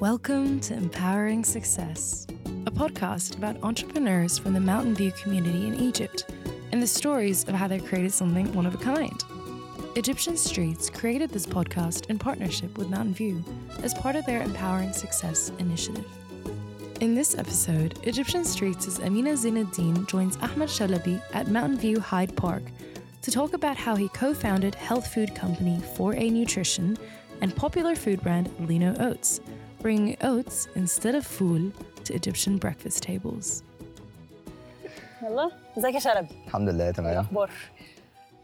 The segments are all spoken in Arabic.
Welcome to Empowering Success, a podcast about entrepreneurs from the Mountain View community in Egypt and the stories of how they created something one of a kind. Egyptian Streets created this podcast in partnership with Mountain View as part of their Empowering Success initiative. In this episode, Egyptian Streets' Amina Zainuddin joins Ahmed Shalabi at Mountain View Hyde Park to talk about how he co founded health food company 4A Nutrition and popular food brand Lino Oats, bringing oats instead of فول to Egyptian breakfast tables. يلا ازيك يا شلبي؟ الحمد لله إيه تمام الأخبار؟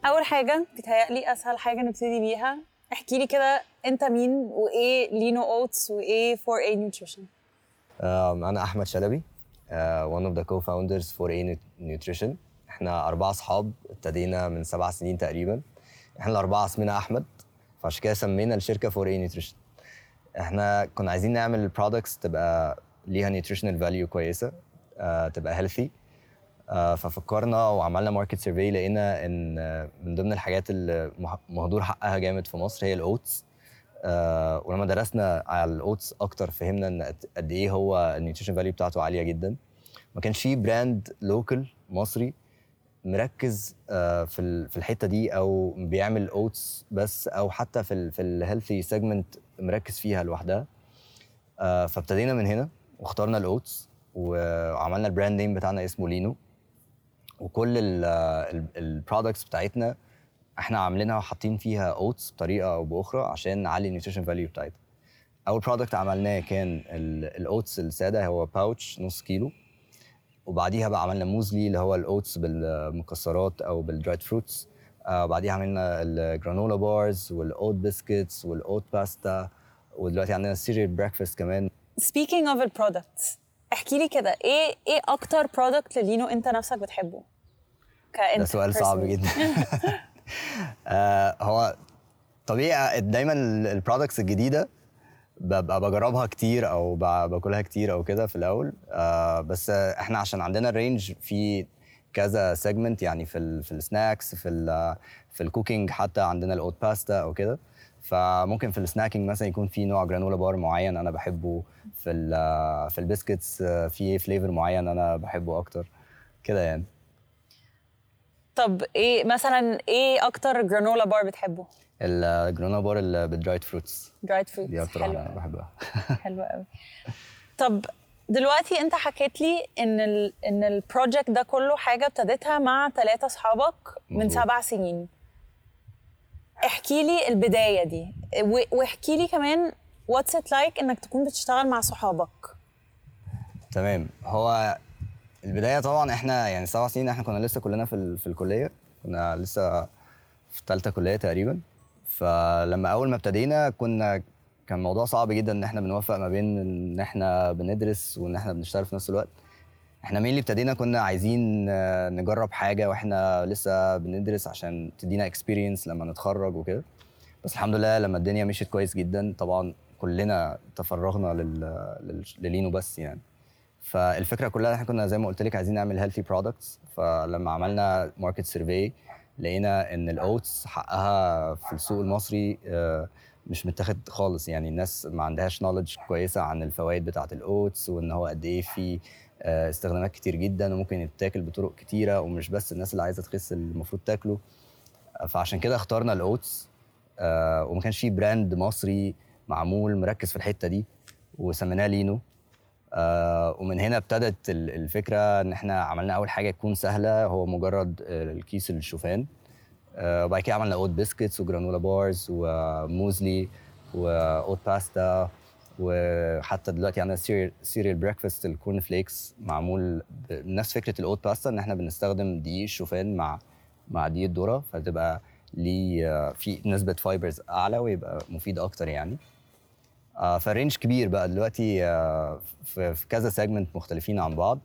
أول حاجة بتهيألي أسهل حاجة نبتدي بيها. احكي لي كده أنت مين؟ وإيه Lino Oats وإيه 4A Nutrition um, أنا أحمد شلبي uh, one of the co-founders 4A Nutrition. إحنا أربعة أصحاب ابتدينا من سبع سنين تقريبا. إحنا الأربعة اسمنا أحمد فعشان كده سمينا الشركة 4A Nutrition. إحنا كنا عايزين نعمل products تبقى ليها nutritional value كويسة uh, تبقى healthy. uh, ففكرنا وعملنا market survey لقينا إن من ضمن الحاجات اللي مه- مهدور حقها جامد في مصر هي ال oats آه ولما درسنا على ال oats أكتر فهمنا إن قد- إيه هو ال nutrition value بتاعته عالية جدا. ما كانش فيه brand local مصري مركز آه في في الحتة دي أو بيعمل oats بس أو حتى في في ال healthy segment مركز فيها لوحدها. آه فابتدينا من هنا واخترنا ال oats وعملنا ال brand name بتاعنا اسمه لينو. وكل ال products بتاعتنا إحنا عاملينها وحاطين فيها oats بطريقة أو بأخرى عشان نعلي ال nutrition value بتاعتها. أول product عملناه كان ال oats السادة هو pouch نص كيلو. وبعديها بقى عملنا muesli اللي هو ال oats بالمكسرات أو بال dried fruits آه بعديها عملنا ال granola bars وال oat biscuits وال oat pasta ودلوقتي عندنا ال cereal breakfast كمان. speaking of ال products احكي لي كده إيه إيه أكتر product للينو انت نفسك بتحبه؟ كانت ده سؤال صعب. جدا. آه هو طبيعي دايما ال products الجديدة ببقى بجربها كتير أو باكلها كتير أو كده في الأول. آه بس إحنا عشان عندنا ال range في كذا segment يعني في ال في ال snacks في ال في ال cooking حتى عندنا ال oat pasta أو كده. فممكن في ال snacking مثلا يكون في نوع granola bar معين أنا بحبه في ال في ال biscuits في flavor معين أنا بحبه أكتر. كده يعني. طب إيه مثلا إيه أكتر granola bar بتحبه؟ ال granola bar اللي بال dried fruits dried fruit دي أكتر أوي. بحبها. حلو قوي طب دلوقتي انت حكيت لي ان ال ان ال project ده كله حاجة ابتديتها مع ثلاثة اصحابك من. سبع سنين. احكي لي البداية دي و- واحكي لي كمان what's it like انك تكون بتشتغل مع صحابك. تمام. هو البداية طبعا إحنا يعني سبع سنين إحنا كنا لسه كلنا في ال- في الكلية. كنا لسه في ثالثه كلية تقريبا. فلما أول ما ابتدينا كنا كان موضوع صعب جدا إن إحنا بنوفق ما بين إن إحنا بندرس وإن إحنا بنشتغل في نفس الوقت. إحنا مين اللي ابتدينا؟ كنا عايزين آه، نجرب حاجة وإحنا لسه بندرس عشان تدينا experience لما نتخرج وكده. بس الحمد لله لما الدنيا مشيت كويس جدا طبعا كلنا تفرغنا لل... لل... للينو بس يعني. فالفكرة كلها إحنا كنا زي ما قلت لك عايزين نعمل healthy products فلما عملنا market survey لقينا إن ال oats حقها في السوق المصري آه، مش متاخد خالص يعني الناس ما عندهاش knowledge كويسة عن الفوائد بتاعة ال oats وإن هو قد إيه فيه آه، استخدامات كتير جدا وممكن يتاكل بطرق كتيرة ومش بس الناس اللي عايزة تخس المفروض تاكله. فعشان كده اخترنا ال oats آه، وما كانش فيه brand مصري معمول مركز في الحتة دي وسميناه لينو. آه، ومن هنا ابتدت ال- الفكرة إن إحنا عملنا أول حاجة تكون سهلة هو مجرد الكيس الشوفان. وبعد كده عملنا oat biscuits و granola bars و muesli و oat pasta وحتى دلوقتي عندنا cereal breakfast ال corn flakes معمول بنفس فكرة ال oat pasta إن إحنا بنستخدم دقيق الشوفان مع مع دقيق الذرة فتبقى ليه آه، في نسبة fibers أعلى ويبقى مفيد أكتر يعني. آه، فال range كبير بقى دلوقتي آه، في كذا segment مختلفين عن بعض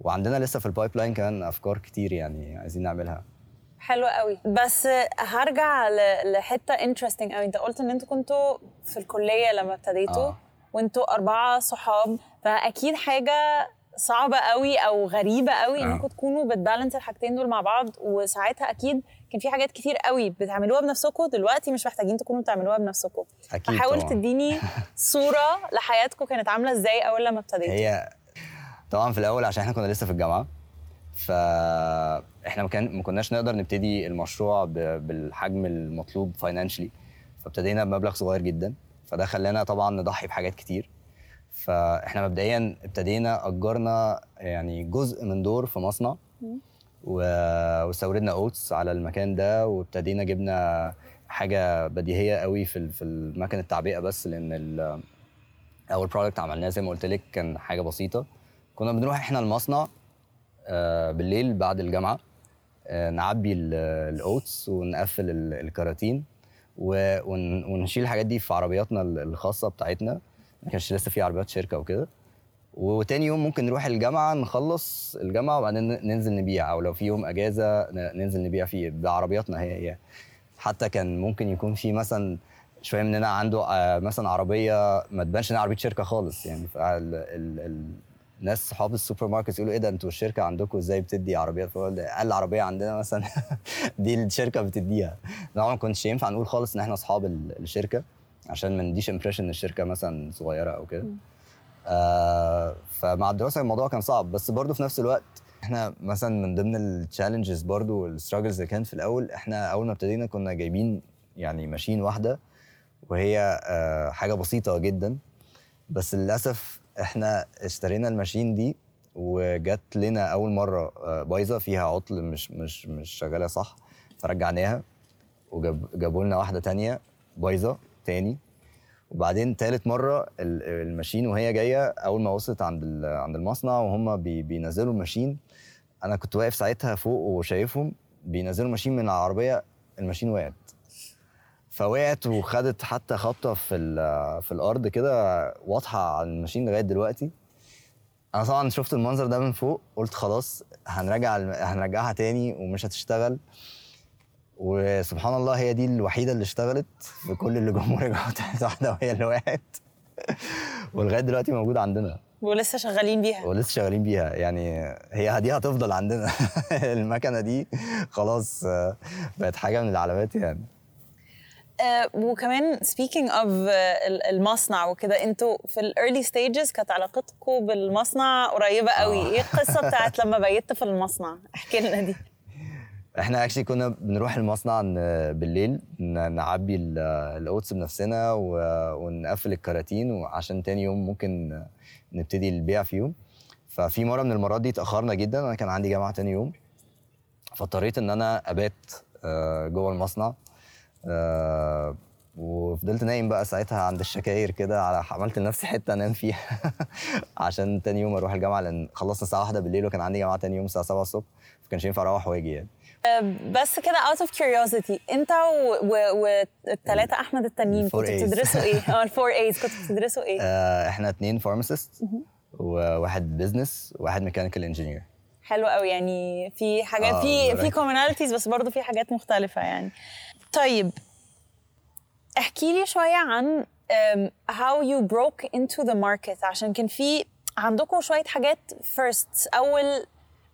وعندنا لسه في ال pipeline كمان أفكار كتير يعني عايزين نعملها. حلو قوي. بس هرجع ل- لحتة interesting قوي. انت قلت ان أنتوا كنتوا في الكلية لما ابتديتوا آه. وانتوا أربعة صحاب فأكيد حاجة صعبة قوي أو غريبة قوي آه. انكم تكونوا بت balance الحاجتين دول مع بعض. وساعتها أكيد كان في حاجات كتير قوي بتعملوها بنفسكم. دلوقتي مش محتاجين تكونوا بتعملوها بنفسكم. أكيد فحاول طبعا. تديني صورة لحياتكم كانت عاملة إزاي أول لما ابتديتوا؟ هي طبعا في الأول عشان إحنا كنا لسه في الجامعة. فاحنا ما كان ما كناش نقدر نبتدي المشروع ب- بالحجم المطلوب financially فابتدينا بمبلغ صغير جدا. فده خلانا طبعا نضحي بحاجات كتير. فاحنا مبدئيا ابتدينا أجرنا يعني جزء من دور في مصنع. واستوردنا oats على المكان ده وابتدينا جبنا حاجة بديهية قوي في في المكن التعبئة بس لأن أول product عملناه زي ما قلت لك كان حاجة بسيطة. كنا بنروح إحنا المصنع بالليل بعد الجامعة آه، نعبي ال- ال oats ونقفل ال- الكراتين ونشيل الحاجات دي في عربياتنا ال- الخاصة بتاعتنا. ما كانش لسه في عربيات شركة وكده. وتاني يوم ممكن نروح الجامعة نخلص الجامعة وبعدين ننزل نبيع. أو لو في يوم أجازة ننزل نبيع فيه. بعربياتنا هي هي. حتى كان ممكن يكون في مثلا شوية مننا عنده آه، مثلا عربية ما تبانش إنها عربية شركة خالص. يعني الناس صحاب السوبر ماركت يقولوا إيه ده أنتوا الشركة عندكم إزاي بتدي عربيات؟ فقول ده أقل عربية عندنا مثلا دي الشركة بتديها. طبعا ما كنتش ينفع نقول خالص إن إحنا أصحاب ال- الشركة عشان ما نديش impression إن الشركة مثلا صغيرة أو كده. آه فمع الدراسة الموضوع كان صعب. بس برضه في نفس الوقت إحنا مثلا من ضمن ال challenges برضه وال struggles اللي كانت في الأول إحنا أول ما ابتدينا كنا جايبين يعني ماشين واحدة وهي آه حاجة بسيطة جدا. بس للأسف إحنا اشترينا الماشين دي وجت لنا أول مرة آه، بايظة فيها عطل مش مش مش شغالة صح فرجعناها وجابوا لنا واحدة تانية بايظة تاني. وبعدين تالت مرة ال- الماشين وهي جاية أول ما وصلت عند عند المصنع وهم بي بينزلوا الماشين. أنا كنت واقف ساعتها فوق وشايفهم بينزلوا الماشين من العربية الماشين وقعت. فوقعت وخدت حتى خبطة في في الأرض كده واضحة على الماشين لغاية دلوقتي. أنا طبعا شفت المنظر ده من فوق قلت خلاص هنرجع هنرجعها تاني ومش هتشتغل. وسبحان الله هي دي الوحيدة اللي اشتغلت في كل اللي جم ورجعوا تاني واحدة وهي اللي وقعت. ولغاية دلوقتي موجوده عندنا. ولسه شغالين بيها. ولسه شغالين بيها. يعني هي دي هتفضل عندنا. المكنة دي خلاص بقت حاجة من العلامات يعني. وكمان speaking of آه، ال- المصنع وكده أنتوا في ال early stages كانت علاقتكم بالمصنع قريبة قوي. آه. إيه القصة بتاعت لما بيتوا في المصنع؟ احكي لنا دي. إحنا actually كنا بنروح المصنع بالليل نعبي ال- ال oats بنفسنا ونقفل الكراتين وعشان تاني يوم ممكن نبتدي البيع فيهم ففي مرة من المرات دي اتأخرنا جدا أنا كان عندي جامعة تاني يوم. فاضطريت إن أنا أبات آه، جوه المصنع. آه، وفضلت نايم بقى ساعتها عند الشكاير كده على عملت لنفسي حتة أنام فيها عشان تاني يوم أروح الجامعة لأن خلصنا الساعة واحدة بالليل وكان عندي جامعة تاني يوم الساعة 7 الصبح فكانش ينفع أروح وأجي يعني بس كده out of curiosity أنت والثلاثه أحمد التانيين كنتوا. بتدرسوا إيه؟ آه ال four A's كنتوا بتدرسوا إيه؟ آه، إحنا اتنين pharmacist وواحد business وواحد mechanical engineer حلو قوي يعني في حاجات آه، في في right. commonalities بس برضه في حاجات مختلفة يعني طيب احكي لي شوية عن how you broke into the market. عشان كان في عندكم شوية حاجات first أول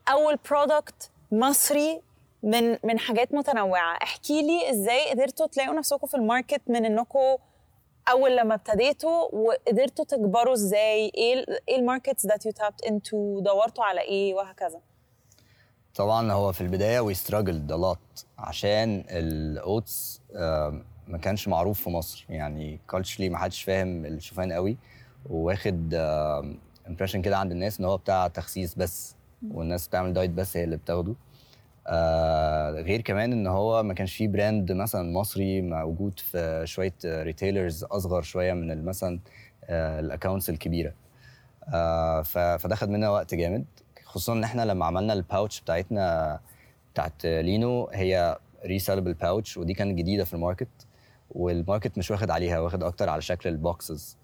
أول product مصري من من حاجات متنوعة. احكي لي إزاي قدرتوا تلاقوا نفسكم في ال market من إنكم أول لما ابتديتوا وقدرتوا تكبروا إزاي إيه إيه ال markets that you tapped into دورتوا على إيه وهكذا. طبعا هو في البداية we a lot عشان ال oats ما كانش معروف في مصر. يعني culturally ما حدش فاهم الشوفان قوي. وواخد impression كده عند الناس إن هو بتاع تخسيس بس. والناس بتعمل diet بس هي اللي بتاخده. آه غير كمان إن هو ما كانش فيه brand مثلا مصري موجود في شوية retailers أصغر شوية من مثلا ال accounts الكبيرة. آه فده خد منا وقت جامد. خصوصا إن إحنا لما عملنا ال pouch بتاعتنا بتاعت لينو هي resealable pouch ودي كانت جديدة في ال market وال market مش واخد عليها واخد أكتر على شكل ال boxes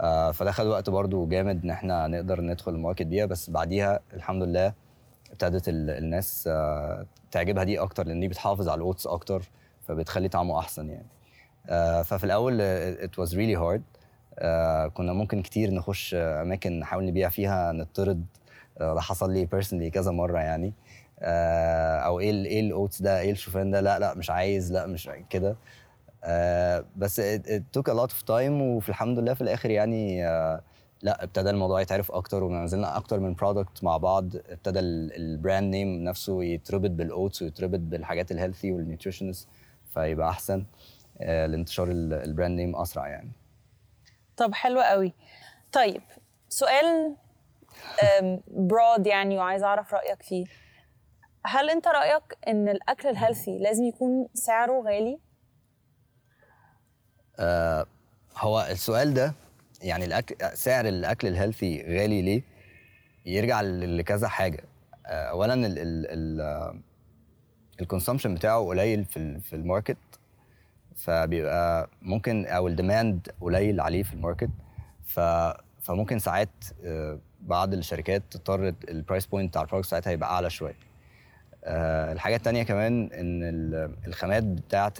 آه فده خد وقت برضو جامد إن إحنا نقدر ندخل ال market بيها بس بعديها الحمد لله ابتدت ال- الناس آه تعجبها دي أكتر لأن دي بتحافظ على ال oats أكتر فبتخلي طعمه أحسن يعني. آه ففي الأول was really hard. آه كنا ممكن كتير نخش أماكن نحاول نبيع فيها نطرد ده حصل لي personally كذا مرة يعني. آه، أو إيه إيه ال oats ده إيه الشوفان ده لا لا مش عايز لا مش كده. آه، بس it, took a lot of time وفي الحمد لله في الآخر يعني آه، لا ابتدى الموضوع يتعرف أكتر ونزلنا أكتر من product مع بعض. ابتدى ال brand name نفسه يتربط بال oats ويتربط بالحاجات ال healthy وال nutritions فيبقى أحسن. آه، لانتشار ال- ال brand name أسرع يعني. طب حلو قوي. طيب سؤال broad يعني وعايزة أعرف رأيك فيه. هل أنت رأيك إن الأكل ال healthy لازم يكون سعره غالي؟ آه، هو السؤال ده يعني الأكل سعر الأكل ال healthy غالي ليه؟ يرجع لكذا حاجة. آه، اولا ال ال ال ال consumption بتاعه قليل في في ال market فبيبقى ممكن أو ال demand قليل عليه في ال market ف فممكن ساعات آه، بعض الشركات تضطر ال price point بتاع ال product ساعتها يبقى أعلى شوية. آه، الحاجة التانية كمان إن ال- الخامات بتاعة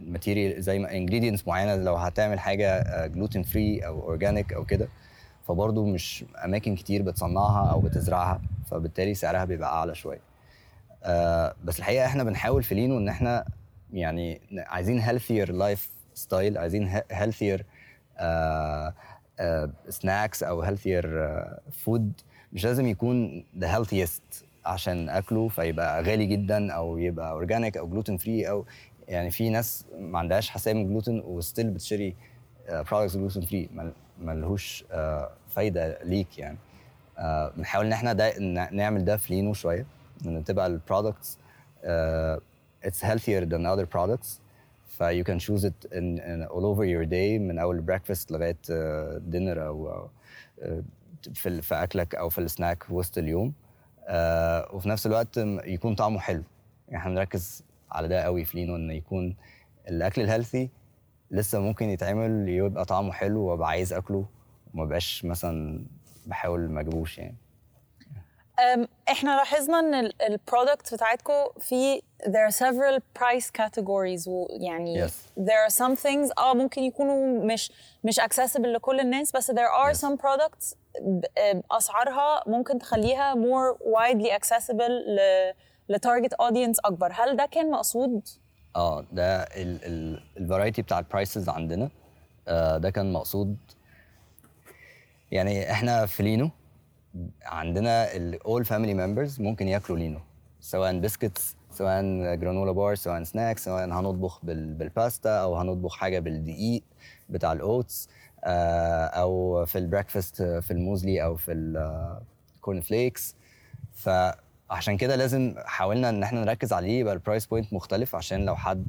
ال material زي ما ingredients معينة لو هتعمل حاجة gluten free أو organic أو كده فبرضه مش أماكن كتير بتصنعها أو بتزرعها فبالتالي سعرها بيبقى أعلى شوية. آه، بس الحقيقة إحنا بنحاول في لينو إن إحنا يعني عايزين healthier lifestyle عايزين healthier snacks أو healthier food مش لازم يكون the healthiest عشان أكله فيبقى غالي جدا أو يبقى organic أو gluten free أو يعني في ناس ما عندهاش حساسيه من ال gluten و still بتشتري products gluten free ملهوش آه، فايدة ليك يعني. آه، بنحاول إن إحنا ده نعمل ده في لينو شوية إن تبقى ال products it's healthier than other products. ف you can choose it in, in all over your day من أول breakfast لغاية dinner أو أو، آه، في في أكلك أو في السناك وسط اليوم. آه، وفي نفس الوقت يكون طعمه حلو. يعني إحنا بنركز على ده قوي في لينو إن يكون الأكل ال healthy لسه ممكن يتعمل يبقى طعمه حلو وأبقى عايز أكله وما بقاش مثلا بحاول ما أجيبوش يعني. إحنا لاحظنا إن ال product بتاعتكم في there are several price categories ويعني Yes. there are some things آه ممكن يكونوا مش مش accessible لكل الناس بس there are Yes. some products أسعارها ممكن تخليها more widely accessible ل ل target audience أكبر هل ده كان مقصود آه ده ال variety بتاع ال prices عندنا آه ده كان مقصود يعني إحنا في لينو عندنا الأول family members ممكن ياكلوا لينو سواء biscuits سواء granola bar سواء snacks سواء هنطبخ بال- بالباستا أو هنطبخ حاجة بالدقيق بتاع ال oats آه أو في ال breakfast في ال muesli أو في ال corn flakes فعشان كده لازم حاولنا إن إحنا نركز عليه يبقى ال price point مختلف عشان لو حد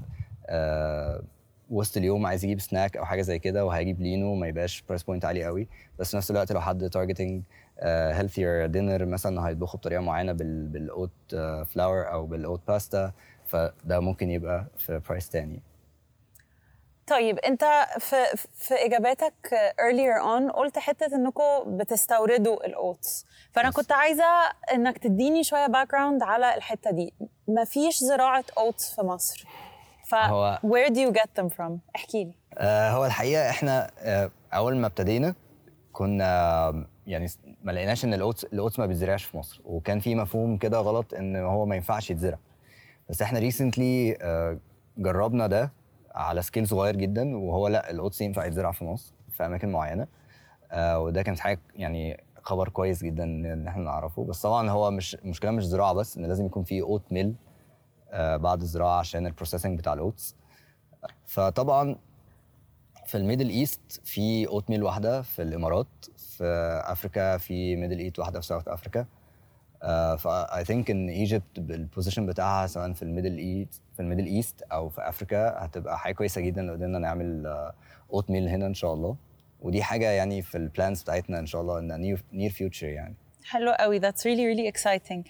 آه وسط اليوم عايز يجيب سناك أو حاجة زي كده وهيجيب لينو ما يبقاش price point عالي قوي. بس في نفس الوقت لو حد targeting healthier dinner مثلا هيطبخه بطريقة معينة بال بال oat flour أو بال oat pasta فده ممكن يبقى في price تاني. طيب أنت في في إجاباتك earlier on قلت حتة انكم بتستوردوا ال oats. فأنا. كنت عايزة إنك تديني شوية background على الحتة دي. مفيش زراعة oats في مصر. ف هو- where do you get them from احكي لي آه، هو الحقيقة إحنا آه، أول ما ابتدينا كنا آه، يعني ما لقيناش إن ال oats ال oats ما بيتزرعش في مصر. وكان في مفهوم كده غلط إن هو ما ينفعش يتزرع. بس إحنا recently جربنا ده على scale صغير جدا وهو لأ ال oats ينفع يتزرع في مصر في أماكن معينة. آه، وده كانت حاجة يعني خبر كويس جدا إن إحنا نعرفه. بس طبعا هو مش المشكلة مش زراعة بس إن لازم يكون في oat mill بعد الزراعة عشان ال processing بتاع ال oats فطبعا في ال Middle East في oat mill واحدة في الإمارات في أفريكا في Middle East واحدة في South Africa. ف I think إن Egypt بال position بتاعها سواء في ال Middle East في ال Middle East أو في أفريكا هتبقى حاجة كويسة جدا لو قدرنا نعمل oat mill هنا إن شاء الله. ودي حاجة يعني في ال plans بتاعتنا إن شاء الله إن near future يعني. حلو قوي. Really really exciting.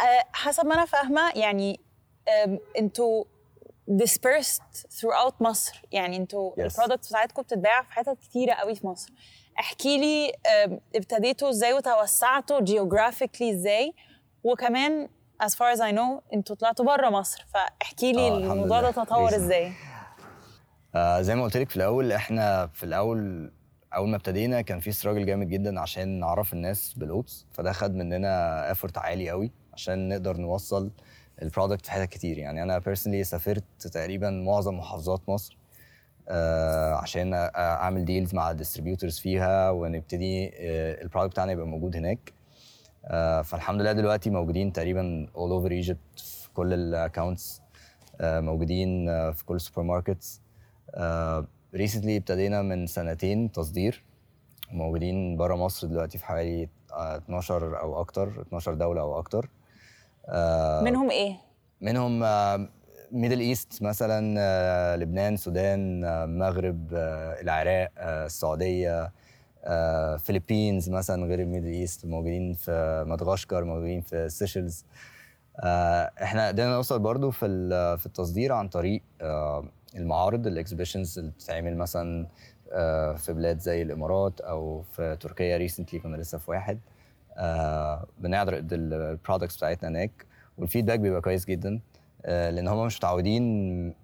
أه حسب ما أنا فاهمة يعني أنتوا dispersed throughout مصر يعني أنتوا Yes. البرودكتس بتاعتكم بتتباع في حتت كتيرة قوي في مصر احكي لي ابتديتوا إزاي وتوسعتوا geographically إزاي وكمان as far as I know أنتوا طلعتوا بره مصر فاحكي لي آه، الموضوع ده. تطور. إزاي آه زي ما قلت لك في الأول إحنا في الأول أول ما ابتدينا كان في struggle جامد جدا عشان نعرف الناس بال oats فده خد مننا effort عالي قوي عشان نقدر نوصل ال product في حتت كتير. يعني أنا personally سافرت تقريبا معظم محافظات مصر آه، عشان أعمل deals مع distributors فيها ونبتدي ال product بتاعنا يبقى موجود هناك. آه، فالحمد لله دلوقتي موجودين تقريبا all over Egypt في كل ال accounts موجودين آه، في كل ال supermarkets recently ابتدينا من سنتين تصدير. موجودين بره مصر دلوقتي في حوالي آه، 12 أو أكتر 12 دولة أو أكتر. آه، منهم إيه؟ منهم Middle East مثلا آه، لبنان السودان آه، المغرب آه، العراق آه، السعودية آه، Philippines مثلا غير ال Middle East موجودين في مدغشقر موجودين في سيشلز آه، إحنا قدرنا نوصل برضو في في التصدير عن طريق آه، المعارض ال exhibitions اللي بتتعمل مثلا آه، في بلاد زي الإمارات أو في تركيا recently كنا لسه في واحد آه، بنعرض ال products بتاعتنا هناك وال feedback بيبقى كويس جدا آه، لأن هم مش متعودين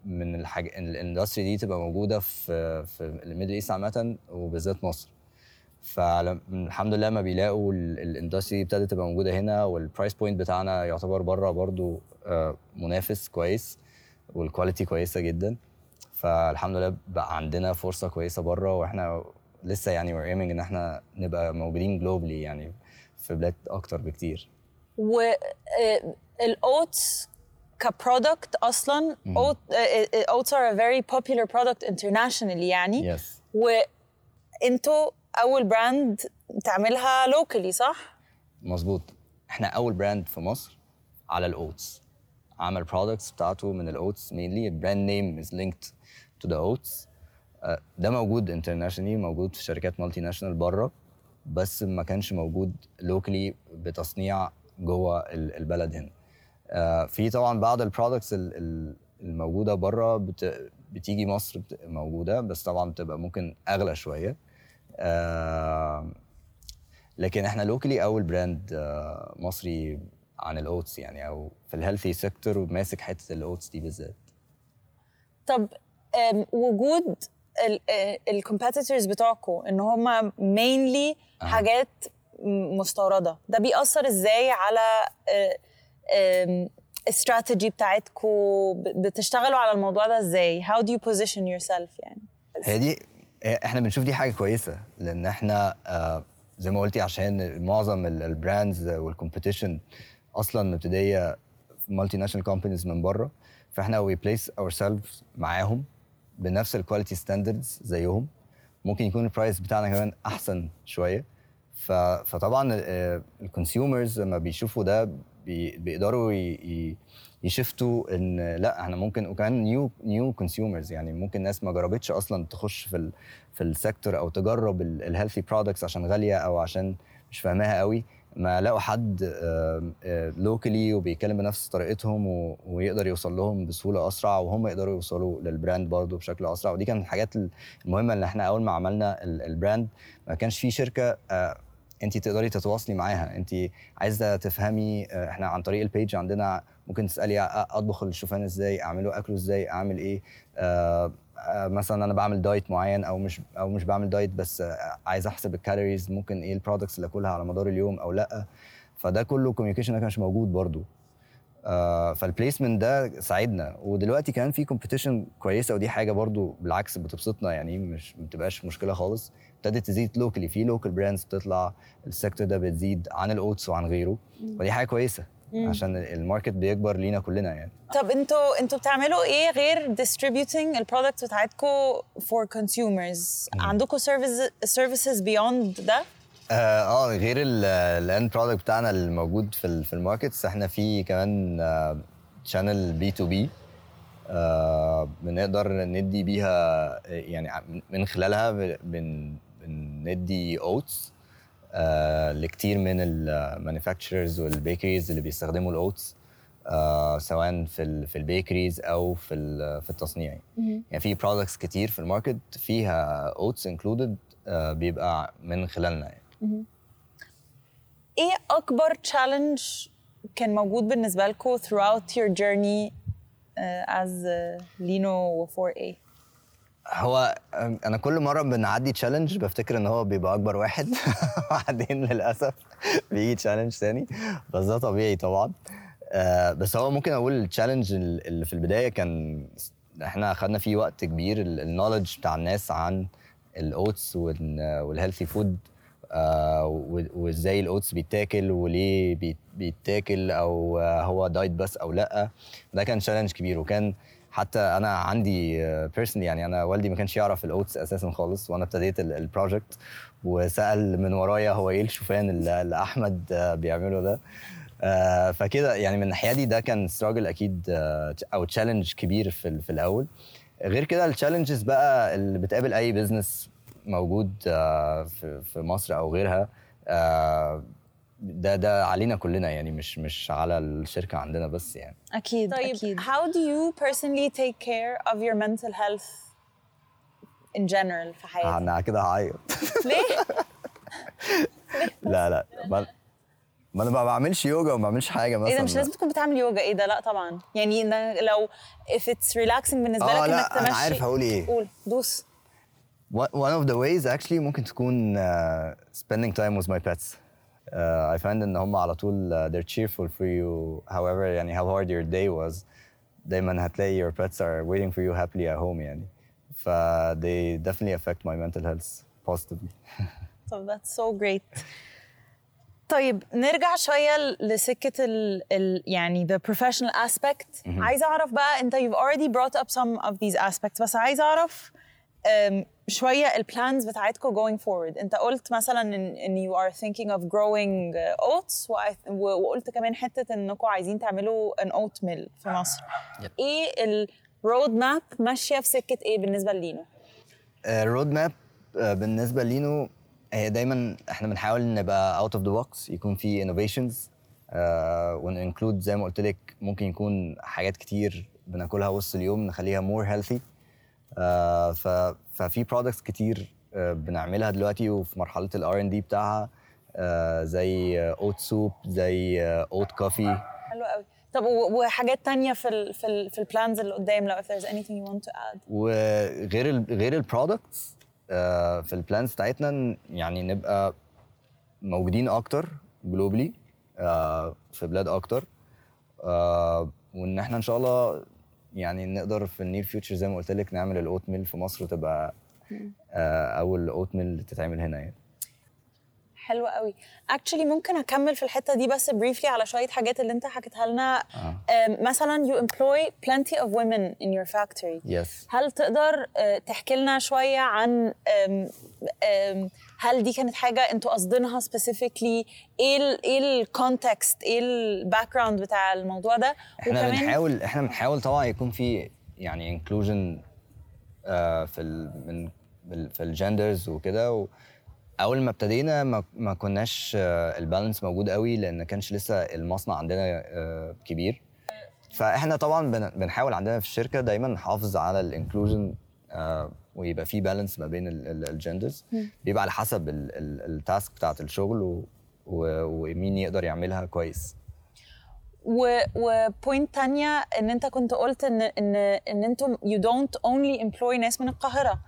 من الحاجة إن ال industry دي تبقى موجودة في في ال Middle East عامة وبالذات مصر. فالحمد لله ما بيلاقوا ال- ال industry ابتدت تبقى موجودة هنا وال price point بتاعنا يعتبر بره برضو آه، منافس كويس وال quality كويسة جدا. فالحمد لله بقى عندنا فرصة كويسة بره وإحنا لسه يعني we're إن إحنا نبقى موجودين globally يعني. في بلاد أكتر بكتير. وال oats ك product أصلا oats are a very popular product internationally يعني. yes وانتوا أول brand تعملها locally صح؟ مظبوط. إحنا أول brand في مصر على ال oats عمل products بتاعته من ال oats mainly. ال brand name از to the oats. آه، ده موجود internationally موجود في شركات multinational بره. بس ما كانش موجود locally بتصنيع جوه ال- البلد هنا. آه، في طبعا بعض ال products الموجودة بره بت- بتيجي مصر موجودة بس طبعا بتبقى ممكن أغلى شوية. آه، لكن إحنا locally أول brand آه، مصري عن ال oats يعني أو في ال healthy sector وماسك حتة ال oats دي بالذات. طب وجود ال competitors بتوعكم إن هم mainly آه. حاجات مستوردة. ده بيأثر إزاي على الاستراتيجي بتاعتكم بتشتغلوا على الموضوع ده إزاي؟ How do you position yourself يعني؟ هي دي إحنا بنشوف دي حاجة كويسة لأن إحنا آه، زي ما قلتي عشان معظم ال brands وال competition أصلا مبتديه multinational companies من بره فإحنا we place ourselves معاهم. بنفس ال quality standards زيهم. ممكن يكون ال price بتاعنا كمان أحسن شوية. فطبعا ال consumers لما بيشوفوا ده بي- بيقدروا ي shift وا إن لأ إحنا ممكن وكمان new new consumers يعني ممكن ناس ما جربتش أصلا تخش في في ال sector أو تجرب ال healthy products عشان غالية أو عشان مش فاهماها قوي. ما لقوا حد locally وبيتكلم بنفس طريقتهم ويقدر يوصل لهم بسهولة أسرع وهم يقدروا يوصلوا لل brand برضه بشكل أسرع. ودي كانت الحاجات المهمة اللي إحنا أول ما عملنا ال- ال brand ما كانش في شركة آه، أنت تقدري تتواصلي معاها. أنت عايزة تفهمي آه، إحنا عن طريق ال page عندنا ممكن تسألي أطبخ الشوفان إزاي أعمله أكله إزاي أعمل إيه؟ آه، آه، مثلا أنا بعمل diet معين أو مش أو مش بعمل diet بس آه، عايز أحسب ال calories ممكن إيه ال products اللي أكلها على مدار اليوم أو لأ. فده كله communication ما كانش موجود برضو. آه، فال placement ده ساعدنا. ودلوقتي كمان في competition كويسة ودي حاجة برضو بالعكس بتبسطنا يعني مش ما بتبقاش مشكلة خالص. ابتدت تزيد locally في local brands بتطلع ال sector ده بتزيد عن ال oats وعن غيره. ودي حاجة كويسة. عشان ال market بيكبر لينا كلنا يعني. طب أنتوا أنتوا بتعملوا إيه غير distributing ال product بتاعتكم for consumers عندكم services services beyond ده؟ آه آه، غير ال end product بتاعنا الموجود في في ال markets إحنا في كمان channel B2B بنقدر ندي بيها آه، يعني من خلالها بن بندي oats لكتير من ال manufacturers وال bakeries اللي بيستخدموا ال oats سواء في ال في ال bakeries أو في في التصنيع. يعني في products كتير في ال market فيها oats included بيبقى من خلالنا يعني. إيه أكبر challenge كان موجود بالنسبة لكم throughout your journey uh, as uh, Lino و 4A هو أنا كل مرة بنعدي challenge بفتكر إن هو بيبقى أكبر واحد. بعدين للأسف بيجي challenge تاني. بس ده طبيعي طبعا. آه، بس هو ممكن أقول ال challenge اللي في البداية كان إحنا خدنا فيه وقت كبير. ال knowledge بتاع الناس عن ال oats وال healthy food وإزاي ال oats بيتاكل وليه بيت- بيتاكل أو آه، هو diet بس أو لأ. ده كان challenge كبير. وكان حتى أنا عندي personally يعني أنا والدي ما كانش يعرف ال oats أساسا خالص وأنا ابتديت ال project وسأل من ورايا هو إيه الشوفان اللي أحمد آه، بيعمله ده. آه، فكده يعني من الناحية دي ده كان struggle أكيد آه، أو challenge كبير في في الأول. غير كده ال challenges بقى اللي بتقابل أي business موجود آه، في مصر أو غيرها آه، ده ده علينا كلنا يعني مش مش على الشركة عندنا بس يعني. أكيد طيب أكيد. how do you personally take care of your mental health in general في حياتك؟ أنا كده هعيط. ليه؟ لا لا. ما ما أنا ما بعملش يوجا وما بعملش حاجة مثلا إيه ده مش لازم تكون بتعمل يوجا. إيه ده؟ لا طبعا. يعني إن لو if it's relaxing بالنسبة آه، لك إنك تمشي. أنا عارف هقول إيه. قول دوس. One one of the ways actually ممكن تكون uh, spending time with my pets. Uh, I find ان هم على طول uh, they're cheerful for you however يعني how hard your day was دايما هتلاقي your pets are waiting for you happily at home يعني ف they definitely affect my mental health positively. طب that's so great طيب نرجع شويه ل- لسكه ال, ال يعني the professional aspect عايزه اعرف بقى انت you've already brought up some of these aspects بس عايزه اعرف um, شوية البلانز بتاعتكم going forward. انت قلت مثلا ان, إن you are thinking of growing uh, oats وقلت كمان حتة انكم عايزين تعملوا an oat mill في مصر. Yep. إيه ال road map ماشية في سكة إيه بالنسبة لينو ال road map بالنسبة لينو هي دايما إحنا بنحاول نبقى out of the box يكون في innovations ون include زي ما قلت لك ممكن يكون حاجات كتير بناكلها وسط اليوم نخليها more healthy ففي products كتير آه، بنعملها دلوقتي وفي مرحلة ال R&D بتاعها آه، زي oat soup زي oat coffee حلو قوي. طب وحاجات تانية في ال في ال في ال plans اللي قدام لو if there's anything you want to add. وغير ال غير ال products في ال plans بتاعتنا يعني نبقى موجودين أكتر globally في بلاد أكتر آه، وإن إحنا إن شاء الله يعني نقدر في ال near future زي ما قلت لك نعمل ال oat mill في مصر وتبقى آه، أول oat mill تتعمل هنا يعني. حلو قوي. actually ممكن أكمل في الحتة دي بس briefly على شوية حاجات اللي أنت حكيتها لنا. أم، مثلا you employ plenty of women in your factory. Yes هل تقدر آه، تحكي لنا شوية عن هل دي كانت حاجة أنتوا قاصدينها specifically إيه ال إيه ال context إيه ال background بتاع الموضوع ده؟ إحنا بنحاول إحنا بنحاول طبعا يكون في يعني inclusion في ال من في ال genders وكده. أول ما ابتدينا ما, ما كناش آه، ال balance موجود قوي لأن ما كانش لسه المصنع عندنا آه، كبير. فاحنا طبعا بن- بنحاول عندنا في الشركة دايما نحافظ على ال inclusion ويبقى في balance ما بين ال genders بيبقى على حسب ال task بتاعت الشغل ومين يقدر يعملها كويس. و و point تانية إن أنت كنت قلت ان ان إن أنتم you don't only employ ناس من القاهرة.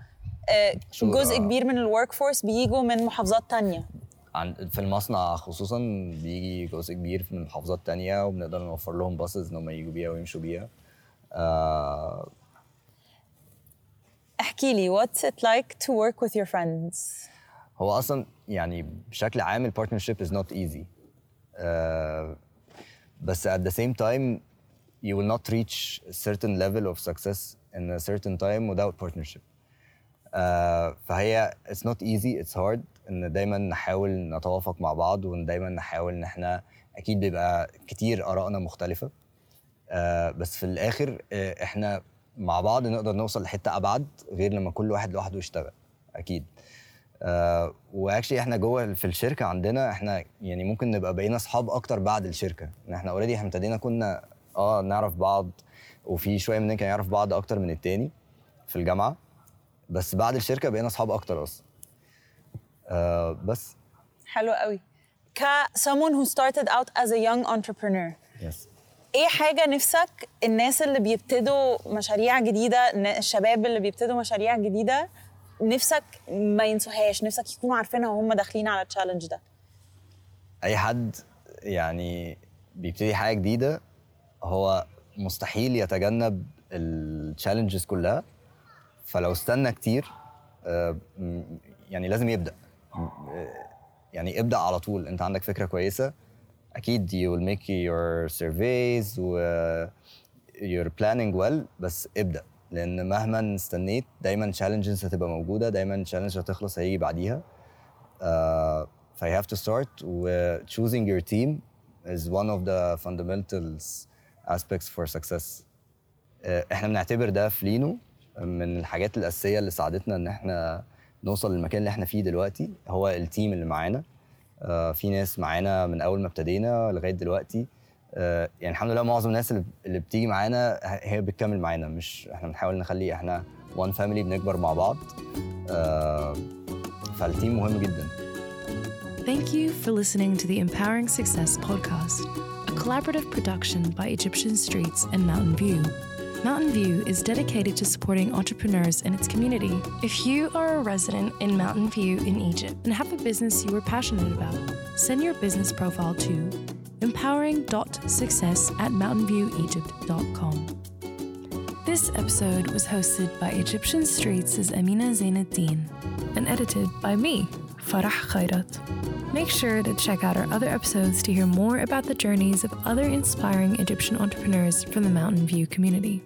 آه، جزء آه. كبير من ال workforce بيجوا من محافظات تانية. عن في المصنع خصوصا بيجي جزء كبير من محافظات تانية وبنقدر نوفر لهم buses إن هم يجوا بيها ويمشوا بيها. آه احكي لي what's it like to work with your friends هو أصلا يعني بشكل عام البارتنرشيب not easy آه بس at the same time you will not reach a certain level of success in a certain time without partnership آه فهي it's not easy it's hard ان دايما نحاول نتوافق مع بعض وان دايما نحاول ان إحنا أكيد بيبقى كتير ارائنا مختلفه آه بس في الآخر آه إحنا مع بعض نقدر نوصل لحتة أبعد غير لما كل واحد لوحده يشتغل أكيد. آه و actually إحنا جوه في الشركة عندنا إحنا يعني ممكن نبقى بقينا أصحاب أكتر بعد الشركة. إن إحنا already إحنا ابتدينا كنا آه نعرف بعض وفي شوية مننا كان يعرف بعض أكتر من التاني في الجامعة. بس بعد الشركة بقينا أصحاب أكتر أصلا. آه بس. حلو قوي. ك someone who started out as a young entrepreneur. Yes إيه حاجة نفسك الناس اللي بيبتدوا مشاريع جديدة الشباب اللي بيبتدوا مشاريع جديدة نفسك ما ينسوهاش نفسك يكونوا عارفينها وهم داخلين على التشالنج ده؟ أي حد يعني بيبتدي حاجة جديدة هو مستحيل يتجنب التشالنجز كلها. فلو استنى كتير آه، يعني لازم يبدأ. آه، يعني ابدأ على طول. أنت عندك فكرة كويسة. أكيد you will make your surveys و you're planning well بس ابدأ لأن مهما استنيت دايما challenges هتبقى موجودة دايما challenge هتخلص هيجي بعديها. Uh, ف you have to start و choosing your team is one of the fundamentals aspects for success. Uh, إحنا بنعتبر ده في لينو من الحاجات الأساسية اللي ساعدتنا إن إحنا نوصل للمكان اللي إحنا فيه دلوقتي هو التيم اللي معانا. uh, في ناس معانا من أول ما ابتدينا لغاية دلوقتي. uh, يعني الحمد لله معظم الناس اللي, بتيجي معانا هي بتكمل معانا. مش إحنا بنحاول نخلي إحنا one family بنكبر مع بعض. uh, فالتيم مهم جدا. Thank you for listening to the Empowering Success podcast, a collaborative production by Egyptian Streets and Mountain View. Mountain View is dedicated to supporting entrepreneurs and its community. If you are a resident in Mountain View in Egypt and have a business you are passionate about, send your business profile to empowering.success at mountainviewegypt.com. This episode was hosted by Egyptian Streets' Amina Zainuddin and edited by me, Farah Khairat. Make sure to check out our other episodes to hear more about the journeys of other inspiring Egyptian entrepreneurs from the Mountain View community.